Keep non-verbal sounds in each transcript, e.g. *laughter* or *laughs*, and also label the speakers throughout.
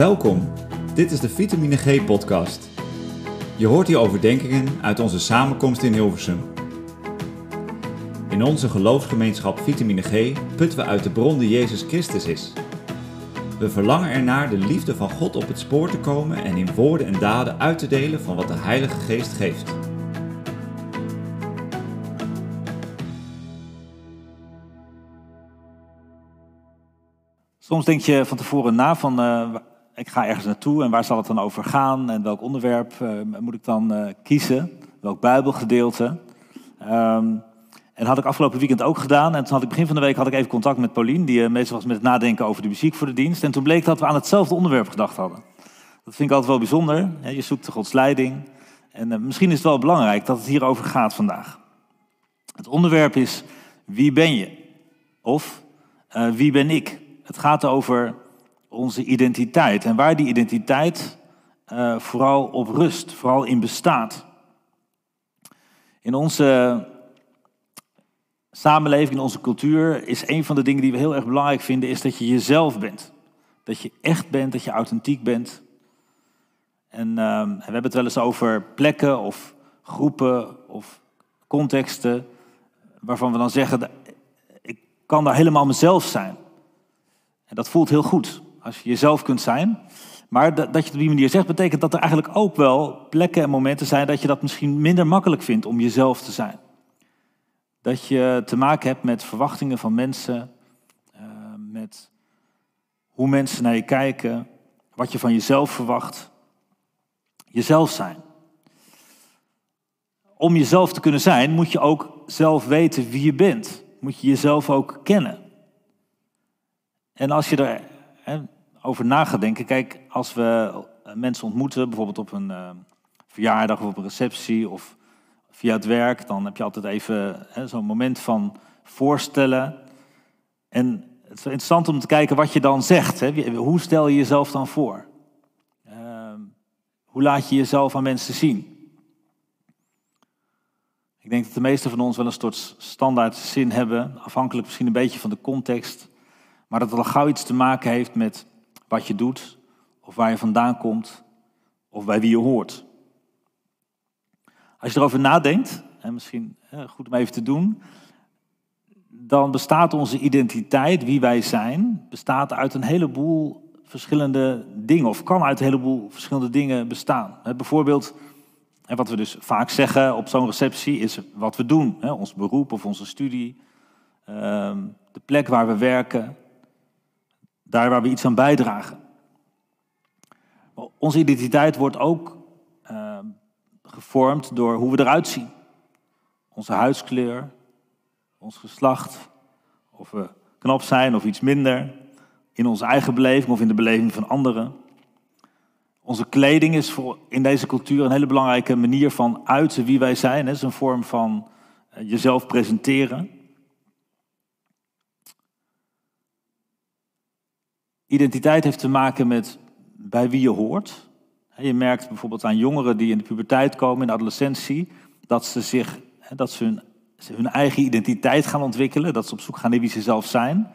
Speaker 1: Welkom, dit is de Vitamine G podcast. Je hoort hier overdenkingen uit onze samenkomst in Hilversum. In onze geloofsgemeenschap Vitamine G putten we uit de bron die Jezus Christus is. We verlangen ernaar de liefde van God op het spoor te komen en in woorden en daden uit te delen van wat de Heilige Geest geeft.
Speaker 2: Soms denk je van tevoren na van, uh, ik ga ergens naartoe en waar zal het dan over gaan en welk onderwerp uh, moet ik dan uh, kiezen, welk bijbelgedeelte. Um, en dat had ik afgelopen weekend ook gedaan. En toen had ik begin van de week had ik even contact met Paulien, die meestal was met het nadenken over de muziek voor de dienst. En toen bleek dat we aan hetzelfde onderwerp gedacht hadden. Dat vind ik altijd wel bijzonder. Je zoekt de Gods leiding. En misschien is het wel belangrijk dat het hierover gaat vandaag. Het onderwerp is wie ben je? Of wie ben ik? Het gaat over onze identiteit en waar die identiteit uh, vooral op rust, vooral in bestaat. In onze samenleving, in onze cultuur, is een van de dingen die we heel erg belangrijk vinden, is dat je jezelf bent. Dat je echt bent, dat je authentiek bent. En uh, we hebben het wel eens over plekken of groepen of contexten waarvan we dan zeggen, ik kan daar helemaal mezelf zijn. En dat voelt heel goed als je jezelf kunt zijn. Maar dat je het op die manier zegt, betekent dat er eigenlijk ook wel plekken en momenten zijn dat je dat misschien minder makkelijk vindt om jezelf te zijn. Dat je te maken hebt met verwachtingen van mensen, uh, met hoe mensen naar je kijken, wat je van jezelf verwacht. Jezelf zijn. Om jezelf te kunnen zijn, moet je ook zelf weten wie je bent. Moet je jezelf ook kennen. En als je er over na gaat denken, kijk, als we mensen ontmoeten, bijvoorbeeld op een uh, verjaardag of op een receptie of via het werk, dan heb je altijd even zo'n moment van voorstellen. En het is interessant om te kijken wat je dan zegt. Hè. Hoe stel je jezelf dan voor? Uh, hoe laat je jezelf aan mensen zien? Ik denk dat de meesten van ons wel een soort standaard zin hebben, afhankelijk misschien een beetje van de context. Maar dat het al gauw iets te maken heeft met wat je doet, of waar je vandaan komt, of bij wie je hoort. Als je erover nadenkt, en misschien goed om even te doen, dan bestaat onze identiteit, wie wij zijn, bestaat uit een heleboel verschillende dingen, of kan uit een heleboel verschillende dingen bestaan. Bijvoorbeeld, wat we dus vaak zeggen op zo'n receptie, is wat we doen. Ons beroep of onze studie, ehm, de plek waar we werken, daar waar we iets aan bijdragen. Onze identiteit wordt ook uh, gevormd door hoe we eruit zien. Onze huidskleur, ons geslacht, of we knap zijn of iets minder, in onze eigen beleving of in de beleving van anderen. Onze kleding is voor in deze cultuur een hele belangrijke manier van uiten wie wij zijn. Het is een vorm van eh, jezelf presenteren. Identiteit heeft te maken met bij wie je hoort. Je merkt bijvoorbeeld aan jongeren die in de puberteit komen, in de adolescentie, dat ze, zich, dat ze hun, hun eigen identiteit gaan ontwikkelen, dat ze op zoek gaan naar wie ze zelf zijn.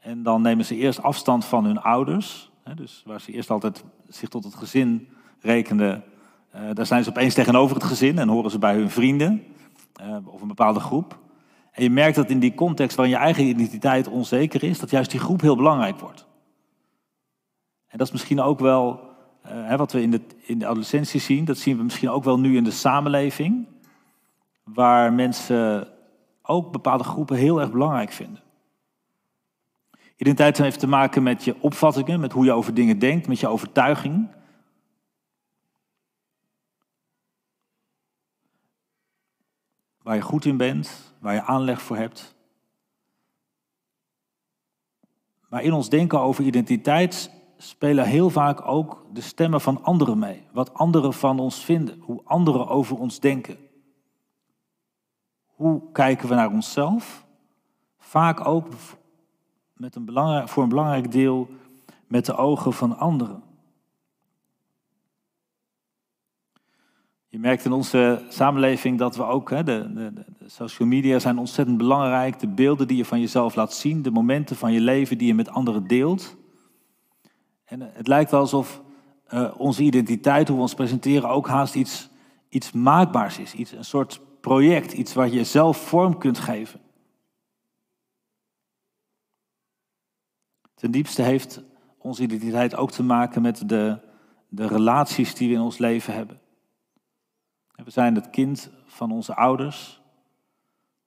Speaker 2: En dan nemen ze eerst afstand van hun ouders, dus waar ze eerst altijd zich tot het gezin rekenden, eh, daar zijn ze opeens tegenover het gezin en horen ze bij hun vrienden eh, of een bepaalde groep. En je merkt dat in die context waarin je eigen identiteit onzeker is, dat juist die groep heel belangrijk wordt. En dat is misschien ook wel uh, wat we in de, in de adolescentie zien. Dat zien we misschien ook wel nu in de samenleving. Waar mensen ook bepaalde groepen heel erg belangrijk vinden. Identiteit heeft te maken met je opvattingen, met hoe je over dingen denkt, met je overtuiging. Waar je goed in bent, waar je aanleg voor hebt. Maar in ons denken over identiteit spelen heel vaak ook de stemmen van anderen mee. Wat anderen van ons vinden, hoe anderen over ons denken. Hoe kijken we naar onszelf? Vaak ook met een voor een belangrijk deel met de ogen van anderen. Je merkt in onze samenleving dat we ook, hè, de, de, de, social media zijn ontzettend belangrijk. De beelden die je van jezelf laat zien, de momenten van je leven die je met anderen deelt. En het lijkt wel alsof onze identiteit, hoe we ons presenteren, ook haast iets, iets maakbaars is. Iets, een soort project, iets waar je zelf vorm kunt geven. Ten diepste heeft onze identiteit ook te maken met de, de relaties die we in ons leven hebben. We zijn het kind van onze ouders.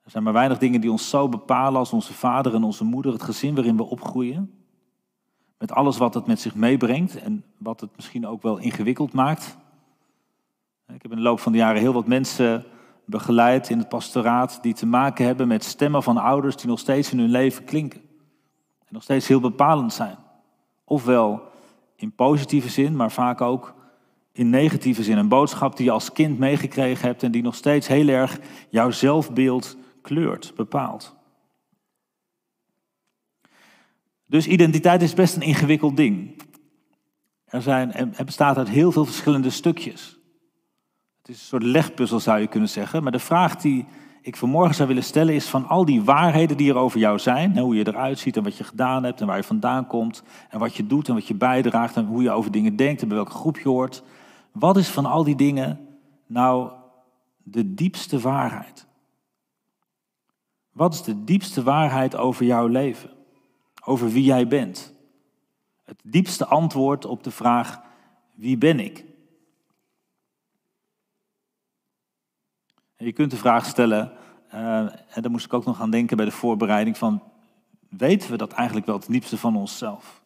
Speaker 2: Er zijn maar weinig dingen die ons zo bepalen als onze vader en onze moeder, het gezin waarin we opgroeien. Met alles wat het met zich meebrengt en wat het misschien ook wel ingewikkeld maakt. Ik heb in de loop van de jaren heel wat mensen begeleid in het pastoraat die te maken hebben met stemmen van ouders die nog steeds in hun leven klinken. En nog steeds heel bepalend zijn. Ofwel in positieve zin, maar vaak ook in negatieve zin. Een boodschap die je als kind meegekregen hebt en die nog steeds heel erg jouw zelfbeeld kleurt, bepaalt. Dus identiteit is best een ingewikkeld ding. Er, zijn, er bestaat uit heel veel verschillende stukjes. Het is een soort legpuzzel zou je kunnen zeggen. Maar de vraag die ik vanmorgen zou willen stellen is van al die waarheden die er over jou zijn, hoe je eruit ziet en wat je gedaan hebt en waar je vandaan komt en wat je doet en wat je bijdraagt en hoe je over dingen denkt en bij welke groep je hoort. Wat is van al die dingen nou de diepste waarheid? Wat is de diepste waarheid over jouw leven? Over wie jij bent? Het diepste antwoord op de vraag: wie ben ik? je kunt de vraag stellen, uh, en daar moest ik ook nog aan denken bij de voorbereiding van, weten we dat eigenlijk wel het diepste van onszelf?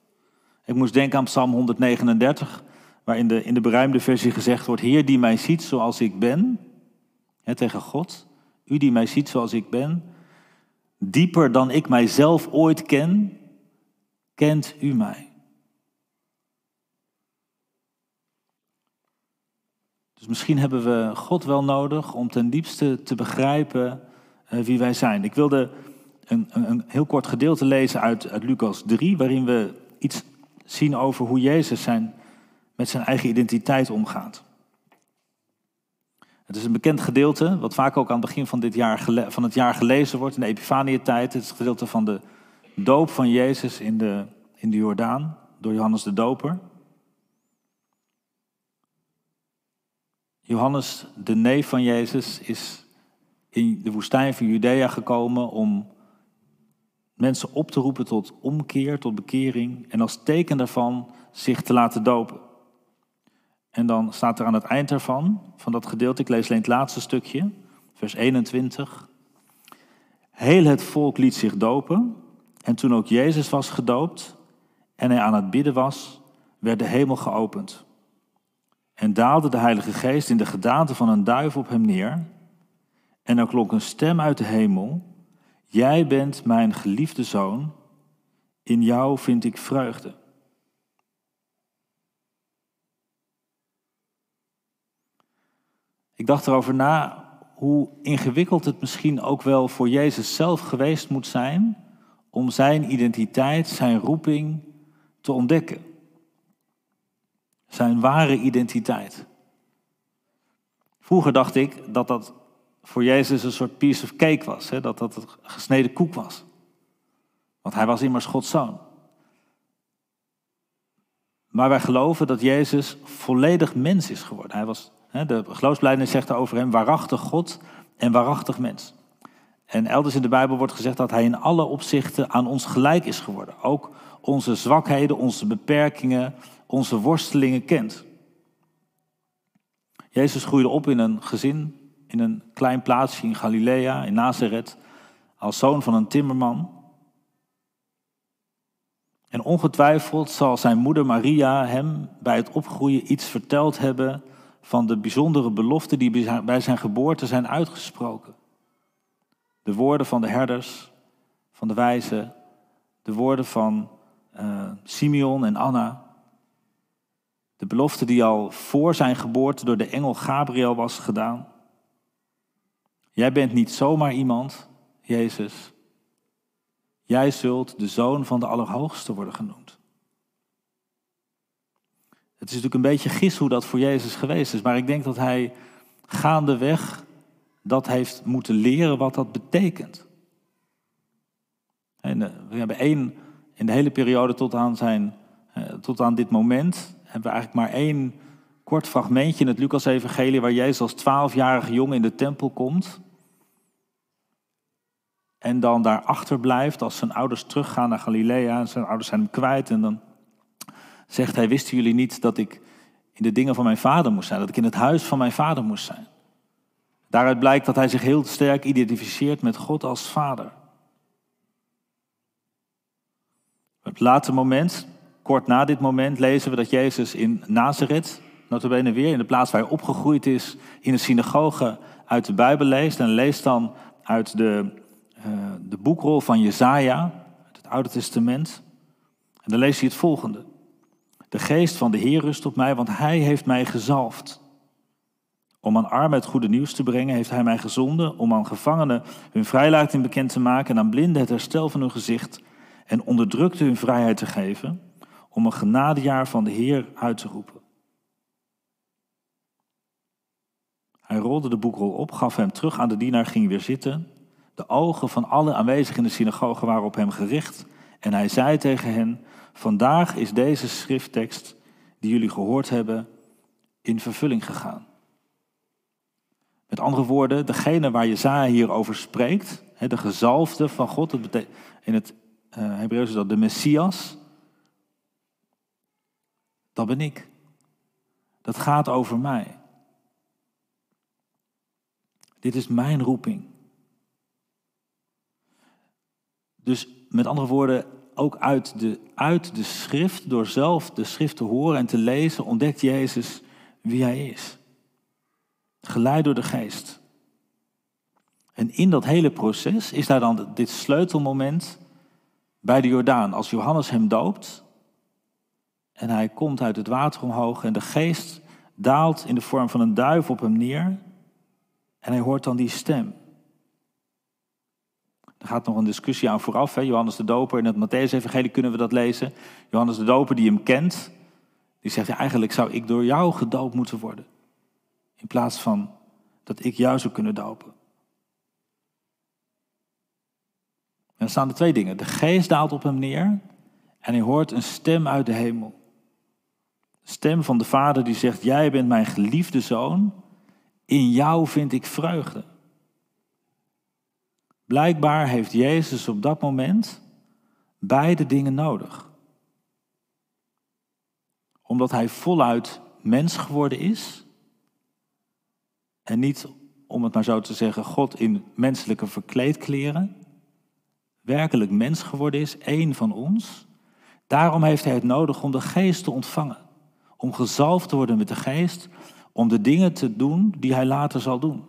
Speaker 2: Ik moest denken aan Psalm 139, waar in de, in de beruimde versie gezegd wordt, Heer die mij ziet zoals ik ben, hè, tegen God, u die mij ziet zoals ik ben, dieper dan ik mijzelf ooit ken, kent u mij. Dus misschien hebben we God wel nodig om ten diepste te begrijpen uh, wie wij zijn. Ik wilde een, een, heel kort gedeelte lezen uit, uit Lucas 3, waarin we iets zien over hoe Jezus zijn, met zijn eigen identiteit omgaat. Het is een bekend gedeelte, wat vaak ook aan het begin van, dit jaar, van het jaar gelezen wordt, in de Epifaniëtijd. Het is het gedeelte van de doop van Jezus in de, in de Jordaan, door Johannes de Doper. Johannes, de neef van Jezus, is in de woestijn van Judea gekomen om mensen op te roepen tot omkeer, tot bekering en als teken daarvan zich te laten dopen. En dan staat er aan het eind daarvan, van dat gedeelte, ik lees alleen het laatste stukje, vers 21. Heel het volk liet zich dopen en toen ook Jezus was gedoopt en hij aan het bidden was, werd de hemel geopend. En daalde de Heilige Geest in de gedaante van een duif op hem neer. En er klonk een stem uit de hemel: Jij bent mijn geliefde zoon, in jou vind ik vreugde. Ik dacht erover na hoe ingewikkeld het misschien ook wel voor Jezus zelf geweest moet zijn om zijn identiteit, zijn roeping te ontdekken. Zijn ware identiteit. Vroeger dacht ik dat dat voor Jezus een soort piece of cake was, hè? dat dat het gesneden koek was. Want hij was immers Gods zoon. Maar wij geloven dat Jezus volledig mens is geworden. Hij was, hè, de geloofsbelijdenis zegt over hem waarachtig God en waarachtig mens. En elders in de Bijbel wordt gezegd dat hij in alle opzichten aan ons gelijk is geworden. Ook onze zwakheden, onze beperkingen, onze worstelingen kent. Jezus groeide op in een gezin, in een klein plaatsje in Galilea, in Nazareth, als zoon van een timmerman. En ongetwijfeld zal zijn moeder Maria hem bij het opgroeien iets verteld hebben van de bijzondere beloften die bij zijn geboorte zijn uitgesproken. De woorden van de herders, van de wijzen, de woorden van uh, Simeon en Anna. De belofte die al voor zijn geboorte door de engel Gabriel was gedaan. Jij bent niet zomaar iemand, Jezus. Jij zult de zoon van de Allerhoogste worden genoemd. Het is natuurlijk een beetje gis hoe dat voor Jezus geweest is, maar ik denk dat hij gaandeweg dat heeft moeten leren wat dat betekent. En eh, we hebben één, in de hele periode tot aan zijn, eh, tot aan dit moment hebben we eigenlijk maar één kort fragmentje in het Lucas-evangelie waar Jezus als twaalfjarige jongen in de tempel komt. En dan daar achterblijft als zijn ouders teruggaan naar Galilea. En zijn ouders zijn hem kwijt. En dan zegt hij, wisten jullie niet dat ik in de dingen van mijn vader moest zijn? Dat ik in het huis van mijn vader moest zijn? Daaruit blijkt dat hij zich heel sterk identificeert met God als vader. Op het laatste moment, kort na dit moment, lezen we dat Jezus in Nazareth, notabene weer in de plaats waar hij opgegroeid is, in de synagoge uit de Bijbel leest. En leest dan uit de, uh, de boekrol van Jezaja, uit het Oude Testament. En dan leest hij het volgende. De geest van de Heer rust op mij, want hij heeft mij gezalfd. Om aan armen het goede nieuws te brengen, heeft hij mij gezonden om aan gevangenen hun vrijlating bekend te maken en aan blinden het herstel van hun gezicht en onderdrukte hun vrijheid te geven, om een genadejaar van de Heer uit te roepen. Hij rolde de boekrol op, gaf hem terug aan de dienaar, ging weer zitten. De ogen van alle aanwezigen in de synagoge waren op hem gericht en hij zei tegen hen, vandaag is deze schrifttekst die jullie gehoord hebben in vervulling gegaan. Met andere woorden, degene waar Jezaja hier over spreekt, de gezalfde van God, in het uh, Hebreeuws is dat de Messias, dat ben ik. Dat gaat over mij. Dit is mijn roeping. Dus met andere woorden, ook uit de, uit de schrift, door zelf de schrift te horen en te lezen, ontdekt Jezus wie hij is. Geleid door de geest. En in dat hele proces is daar dan dit sleutelmoment bij de Jordaan. Als Johannes hem doopt en hij komt uit het water omhoog en de geest daalt in de vorm van een duif op hem neer en hij hoort dan die stem. Er gaat nog een discussie aan vooraf. Hè? Johannes de Doper in het Matthäus-evangelie kunnen we dat lezen. Johannes de Doper die hem kent, die zegt eigenlijk zou ik door jou gedoopt moeten worden. In plaats van dat ik jou zou kunnen dopen. En dan staan er twee dingen. De geest daalt op hem neer en hij hoort een stem uit de hemel. De stem van de vader die zegt, jij bent mijn geliefde zoon, in jou vind ik vreugde. Blijkbaar heeft Jezus op dat moment beide dingen nodig. Omdat hij voluit mens geworden is en niet, om het maar zo te zeggen, God in menselijke verkleedkleren, werkelijk mens geworden is, één van ons. Daarom heeft hij het nodig om de geest te ontvangen. Om gezalfd te worden met de geest, om de dingen te doen die hij later zal doen.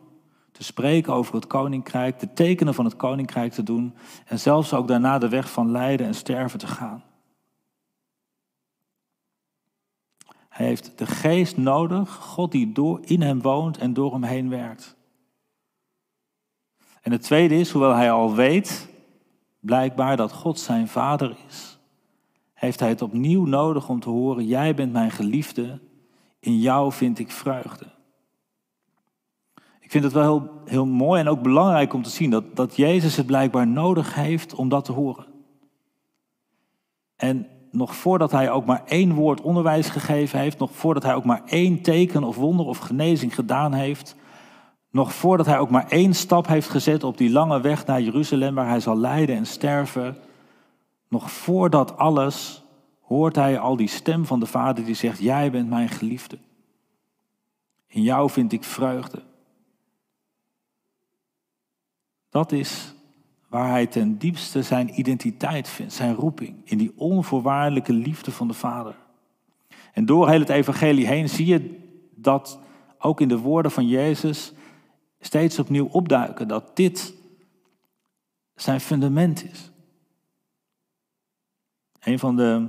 Speaker 2: Te spreken over het koninkrijk, de tekenen van het koninkrijk te doen en zelfs ook daarna de weg van lijden en sterven te gaan. Hij heeft de geest nodig, God die door, in hem woont en door hem heen werkt. En het tweede is, hoewel hij al weet, blijkbaar dat God zijn vader is, heeft hij het opnieuw nodig om te horen, jij bent mijn geliefde, in jou vind ik vreugde. Ik vind het wel heel, heel mooi en ook belangrijk om te zien dat, dat Jezus het blijkbaar nodig heeft om dat te horen. En nog voordat hij ook maar één woord onderwijs gegeven heeft, nog voordat hij ook maar één teken of wonder of genezing gedaan heeft, nog voordat hij ook maar één stap heeft gezet op die lange weg naar Jeruzalem waar hij zal lijden en sterven, nog voordat alles hoort hij al die stem van de Vader die zegt, jij bent mijn geliefde. In jou vind ik vreugde. Dat is waar hij ten diepste zijn identiteit vindt, zijn roeping, in die onvoorwaardelijke liefde van de Vader. En door heel het evangelie heen zie je dat ook in de woorden van Jezus steeds opnieuw opduiken, dat dit zijn fundament is. Een van de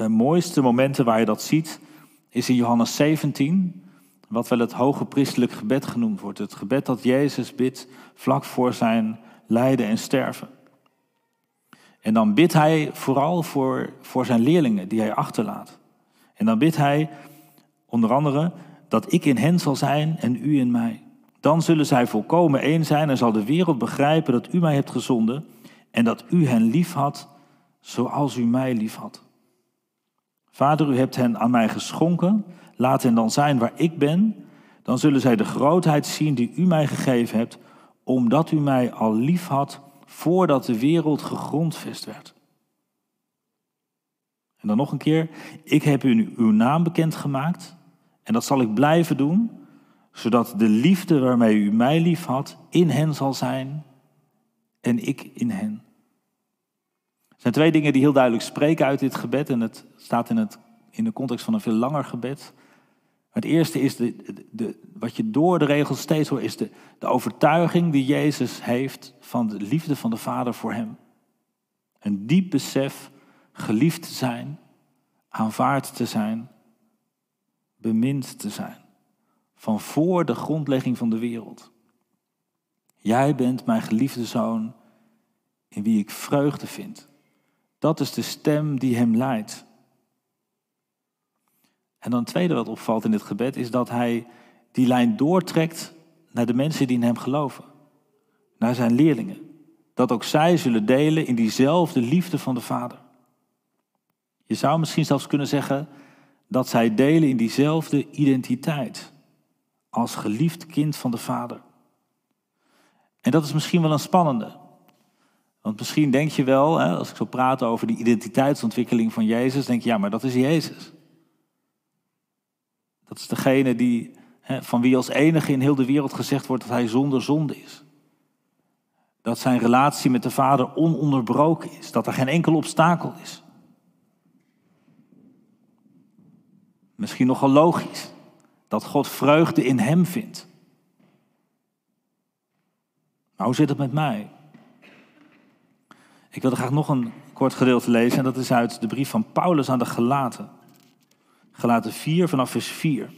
Speaker 2: uh, mooiste momenten waar je dat ziet, is in Johannes 17, wat wel het hoge priestelijk gebed genoemd wordt. Het gebed dat Jezus bidt vlak voor zijn lijden en sterven. En dan bidt hij vooral voor, voor zijn leerlingen die hij achterlaat. En dan bidt hij onder andere dat ik in hen zal zijn en u in mij. Dan zullen zij volkomen één zijn en zal de wereld begrijpen dat u mij hebt gezonden en dat u hen lief had zoals u mij lief had. Vader, u hebt hen aan mij geschonken, laat hen dan zijn waar ik ben. Dan zullen zij de grootheid zien die u mij gegeven hebt, omdat u mij al lief had voordat de wereld gegrondvest werd. En dan nog een keer, ik heb u uw naam bekendgemaakt en dat zal ik blijven doen, zodat de liefde waarmee u mij lief had in hen zal zijn en ik in hen. Er zijn twee dingen die heel duidelijk spreken uit dit gebed en het staat in, het, in de context van een veel langer gebed. Het eerste is de, de, wat je door de regels steeds hoort, is de, de overtuiging die Jezus heeft van de liefde van de Vader voor hem. Een diep besef geliefd te zijn, aanvaard te zijn, bemind te zijn. Van voor de grondlegging van de wereld. Jij bent mijn geliefde zoon in wie ik vreugde vind. Dat is de stem die hem leidt. En dan het tweede wat opvalt in dit gebed is dat hij die lijn doortrekt naar de mensen die in hem geloven. Naar zijn leerlingen. Dat ook zij zullen delen in diezelfde liefde van de Vader. Je zou misschien zelfs kunnen zeggen dat zij delen in diezelfde identiteit als geliefd kind van de Vader. En dat is misschien wel een spannende. Want misschien denk je wel, als ik zo praat over die identiteitsontwikkeling van Jezus, denk je, ja, maar dat is Jezus. Dat is degene die, hè, van wie als enige in heel de wereld gezegd wordt dat hij zonder zonde is. Dat zijn relatie met de Vader ononderbroken is, dat er geen enkel obstakel is. Misschien nogal logisch dat God vreugde in hem vindt. Maar hoe zit het met mij? Ik wilde graag nog een kort gedeelte lezen en dat is uit de brief van Paulus aan de Gelaten. Gelaten 4 vanaf vers 4.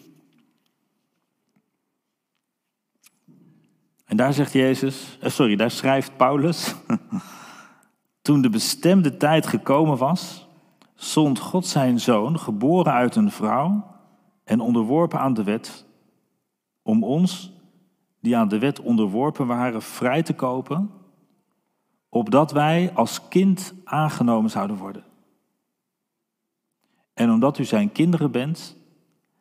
Speaker 2: En daar zegt Jezus, eh, sorry, daar schrijft Paulus. *laughs* Toen de bestemde tijd gekomen was, zond God zijn zoon, geboren uit een vrouw en onderworpen aan de wet, om ons, die aan de wet onderworpen waren, vrij te kopen, opdat wij als kind aangenomen zouden worden. En omdat u zijn kinderen bent,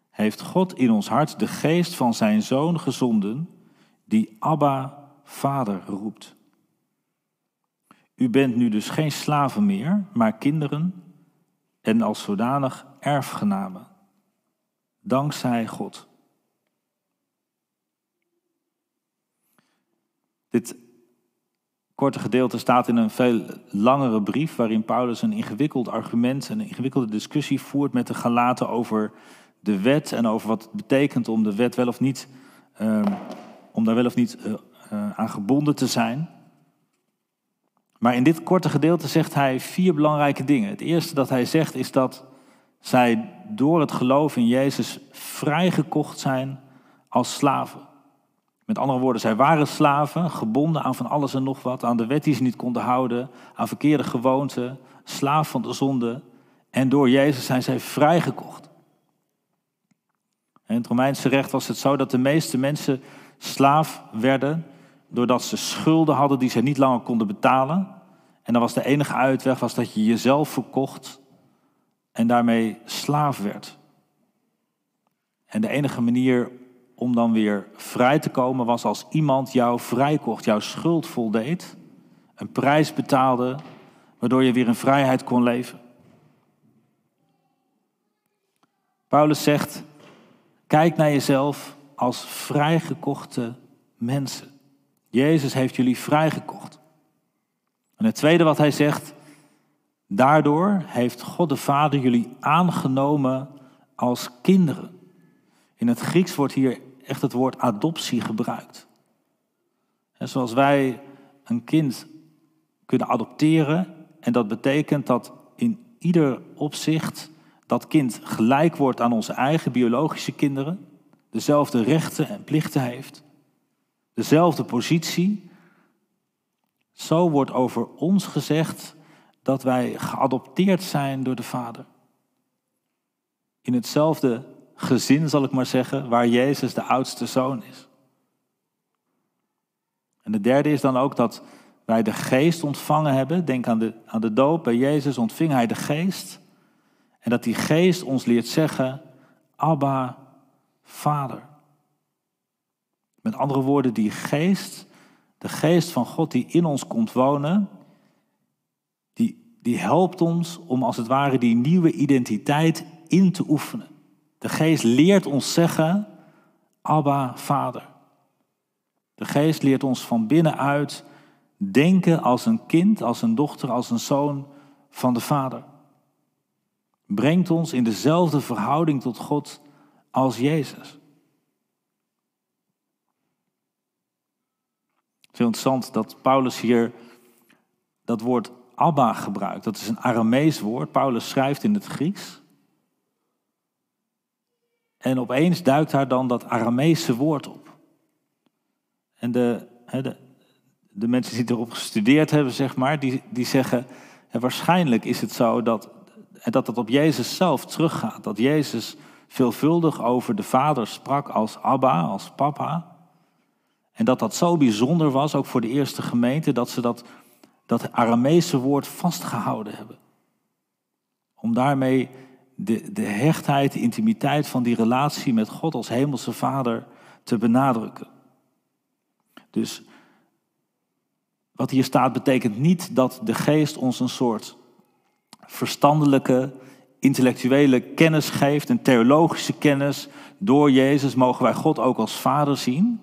Speaker 2: heeft God in ons hart de geest van zijn zoon gezonden, die Abba, Vader roept. U bent nu dus geen slaven meer, maar kinderen en als zodanig erfgenamen. Dankzij God. Dit korte gedeelte staat in een veel langere brief waarin Paulus een ingewikkeld argument en een ingewikkelde discussie voert met de Galaten over de wet en over wat het betekent om de wet wel of niet, ehm, om daar wel of niet uh, uh, aan gebonden te zijn. Maar in dit korte gedeelte zegt hij vier belangrijke dingen. Het eerste dat hij zegt is dat zij door het geloof in Jezus vrijgekocht zijn als slaven. Met andere woorden, zij waren slaven, gebonden aan van alles en nog wat, aan de wet die ze niet konden houden, aan verkeerde gewoonten, slaaf van de zonde. En door Jezus zijn zij vrijgekocht. In het Romeinse recht was het zo dat de meeste mensen slaaf werden doordat ze schulden hadden die ze niet langer konden betalen. En dan was de enige uitweg was dat je jezelf verkocht en daarmee slaaf werd. En de enige manier om dan weer vrij te komen was als iemand jou vrijkocht, jouw schuld voldeed, een prijs betaalde, waardoor je weer in vrijheid kon leven. Paulus zegt, kijk naar jezelf als vrijgekochte mensen. Jezus heeft jullie vrijgekocht. En het tweede wat hij zegt, daardoor heeft God de Vader jullie aangenomen als kinderen. In het Grieks wordt hier echt het woord adoptie gebruikt. En zoals wij een kind kunnen adopteren, en dat betekent dat in ieder opzicht dat kind gelijk wordt aan onze eigen biologische kinderen, dezelfde rechten en plichten heeft, dezelfde positie. Zo wordt over ons gezegd dat wij geadopteerd zijn door de Vader. In hetzelfde gezin, zal ik maar zeggen, waar Jezus de oudste zoon is. En de derde is dan ook dat wij de geest ontvangen hebben. Denk aan de, aan de doop. Bij Jezus ontving hij de geest. En dat die geest ons leert zeggen, Abba, Vader. Met andere woorden, die geest, de geest van God die in ons komt wonen, die, die helpt ons om als het ware die nieuwe identiteit in te oefenen. De geest leert ons zeggen, Abba, Vader. De geest leert ons van binnenuit denken als een kind, als een dochter, als een zoon van de Vader. Brengt ons in dezelfde verhouding tot God als Jezus. Het heel interessant dat Paulus hier dat woord Abba gebruikt. Dat is een Aramees woord. Paulus schrijft in het Grieks. En opeens duikt daar dan dat Arameese woord op. En de, de, de mensen die erop gestudeerd hebben, zeg maar, die, die zeggen, waarschijnlijk is het zo dat, dat het op Jezus zelf teruggaat. Dat Jezus veelvuldig over de Vader sprak als Abba, als papa. En dat dat zo bijzonder was, ook voor de eerste gemeente, dat ze dat, dat Arameese woord vastgehouden hebben. Om daarmee de, de hechtheid, de intimiteit van die relatie met God als Hemelse Vader te benadrukken. Dus wat hier staat betekent niet dat de geest ons een soort verstandelijke, intellectuele kennis geeft, een theologische kennis. Door Jezus mogen wij God ook als Vader zien.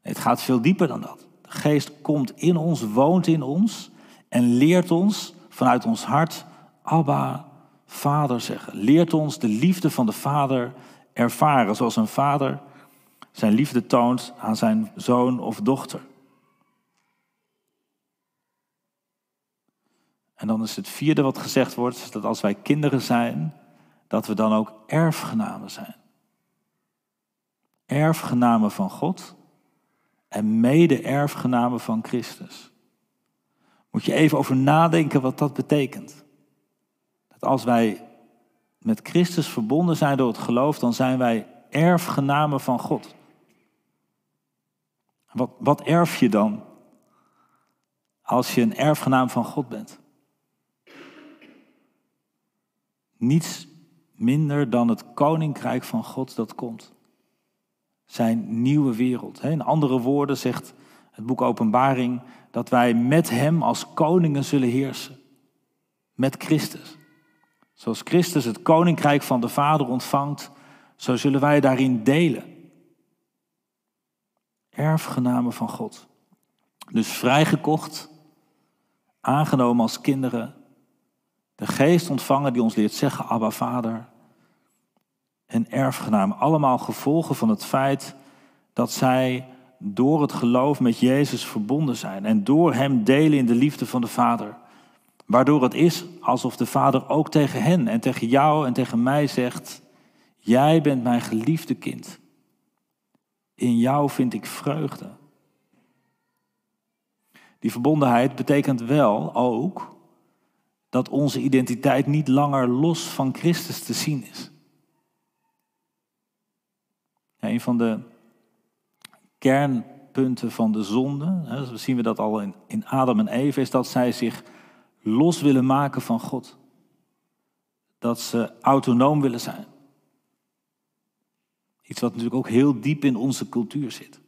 Speaker 2: Het gaat veel dieper dan dat. De geest komt in ons, woont in ons en leert ons vanuit ons hart Abba, Vader zeggen. Leert ons de liefde van de Vader ervaren, zoals een vader zijn liefde toont aan zijn zoon of dochter. En dan is het vierde wat gezegd wordt, dat als wij kinderen zijn, dat we dan ook erfgenamen zijn. Erfgenamen van God en mede-erfgenamen van Christus. Moet je even over nadenken wat dat betekent. Als wij met Christus verbonden zijn door het geloof, dan zijn wij erfgenamen van God. Wat, wat erf je dan als je een erfgenaam van God bent? Niets minder dan het koninkrijk van God dat komt. Zijn nieuwe wereld. In andere woorden zegt het boek Openbaring dat wij met Hem als koningen zullen heersen. Met Christus. Zoals Christus het koninkrijk van de Vader ontvangt, zo zullen wij daarin delen. Erfgenamen van God. Dus vrijgekocht, aangenomen als kinderen, de geest ontvangen die ons leert zeggen, Abba Vader. En erfgenamen, allemaal gevolgen van het feit dat zij door het geloof met Jezus verbonden zijn en door Hem delen in de liefde van de Vader. Waardoor het is alsof de Vader ook tegen hen en tegen jou en tegen mij zegt, jij bent mijn geliefde kind. In jou vind ik vreugde. Die verbondenheid betekent wel ook dat onze identiteit niet langer los van Christus te zien is. een van de kernpunten van de zonde, hè, zien we dat al in, in Adam en Eve, is dat zij zich los willen maken van God. Dat ze autonoom willen zijn. Iets wat natuurlijk ook heel diep in onze cultuur zit.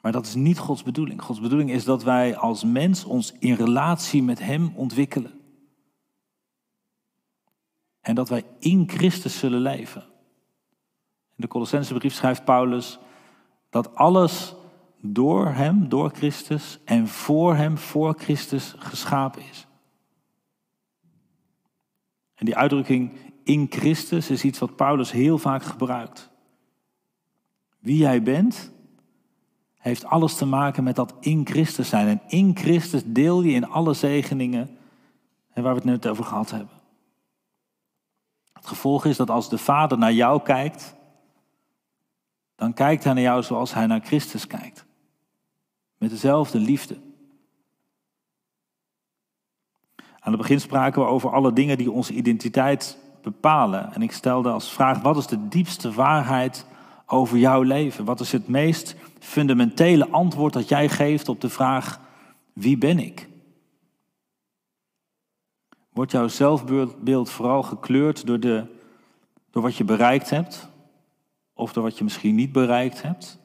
Speaker 2: Maar dat is niet Gods bedoeling. Gods bedoeling is dat wij als mens ons in relatie met Hem ontwikkelen. En dat wij in Christus zullen leven. In de Colossensebrief schrijft Paulus dat alles door Hem, door Christus en voor Hem, voor Christus geschapen is. En die uitdrukking in Christus is iets wat Paulus heel vaak gebruikt. Wie jij bent, heeft alles te maken met dat in Christus zijn. En in Christus deel je in alle zegeningen waar we het net over gehad hebben. Het gevolg is dat als de Vader naar jou kijkt, dan kijkt hij naar jou zoals hij naar Christus kijkt. Met dezelfde liefde. Aan het begin spraken we over alle dingen die onze identiteit bepalen. En ik stelde als vraag, wat is de diepste waarheid over jouw leven? Wat is het meest fundamentele antwoord dat jij geeft op de vraag: wie ben ik? Wordt jouw zelfbeeld vooral gekleurd door, de, door wat je bereikt hebt? Of door wat je misschien niet bereikt hebt?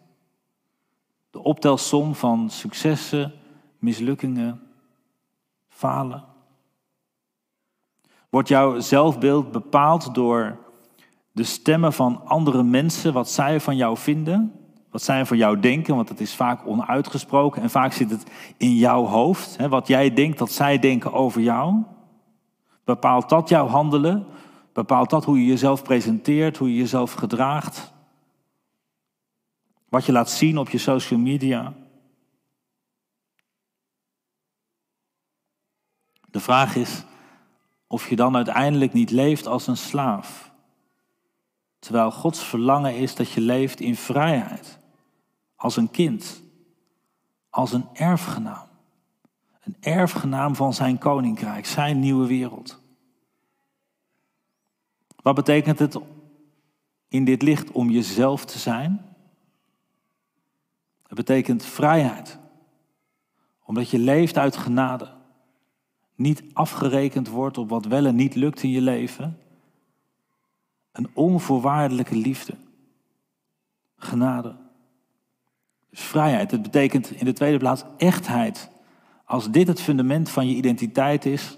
Speaker 2: De optelsom van successen, mislukkingen, falen? Wordt jouw zelfbeeld bepaald door de stemmen van andere mensen, wat zij van jou vinden, wat zij van jou denken, want het is vaak onuitgesproken en vaak zit het in jouw hoofd. Hè, wat jij denkt dat zij denken over jou. Bepaalt dat jouw handelen? Bepaalt dat hoe je jezelf presenteert, hoe je jezelf gedraagt? Wat je laat zien op je social media? De vraag is of je dan uiteindelijk niet leeft als een slaaf. Terwijl Gods verlangen is dat je leeft in vrijheid. Als een kind. Als een erfgenaam. Een erfgenaam van zijn koninkrijk, zijn nieuwe wereld. Wat betekent het in dit licht om jezelf te zijn? Het betekent vrijheid. Omdat je leeft uit genade. Niet afgerekend wordt op wat wel en niet lukt in je leven. Een onvoorwaardelijke liefde. Genade. Dus vrijheid. Het betekent in de tweede plaats echtheid. Als dit het fundament van je identiteit is,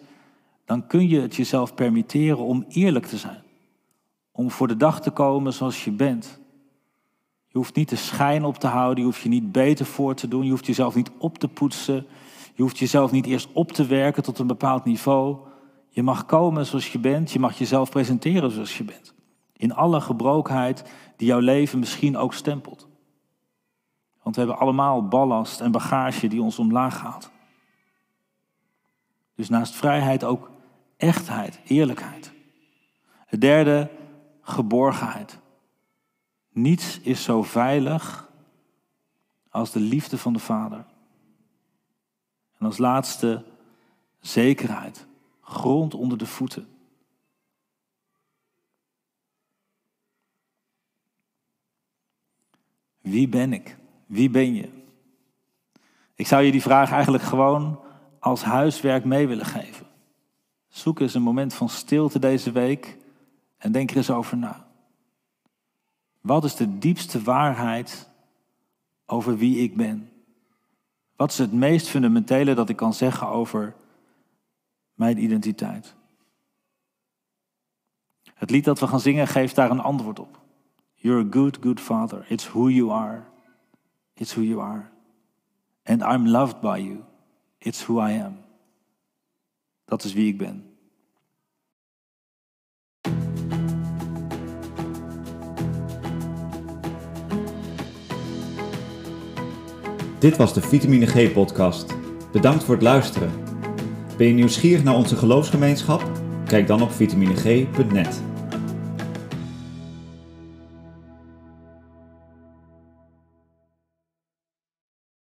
Speaker 2: dan kun je het jezelf permitteren om eerlijk te zijn. Om voor de dag te komen zoals je bent. Je hoeft niet de schijn op te houden, je hoeft je niet beter voor te doen, je hoeft jezelf niet op te poetsen, je hoeft jezelf niet eerst op te werken tot een bepaald niveau. Je mag komen zoals je bent, je mag jezelf presenteren zoals je bent. In alle gebrokenheid die jouw leven misschien ook stempelt. Want we hebben allemaal ballast en bagage die ons omlaag gaat. Dus naast vrijheid ook echtheid, eerlijkheid. Het derde, geborgenheid. Niets is zo veilig als de liefde van de Vader. En als laatste, zekerheid, grond onder de voeten. Wie ben ik? Wie ben je? Ik zou je die vraag eigenlijk gewoon als huiswerk mee willen geven. Zoek eens een moment van stilte deze week en denk er eens over na. Wat is de diepste waarheid over wie ik ben? Wat is het meest fundamentele dat ik kan zeggen over mijn identiteit? Het lied dat we gaan zingen geeft daar een antwoord op. You're a good, good father. It's who you are. It's who you are. And I'm loved by you. It's who I am. Dat is wie ik ben.
Speaker 1: Dit was de Vitamine G podcast. Bedankt voor het luisteren. Ben je nieuwsgierig naar onze geloofsgemeenschap? Kijk dan op vitamineg.net.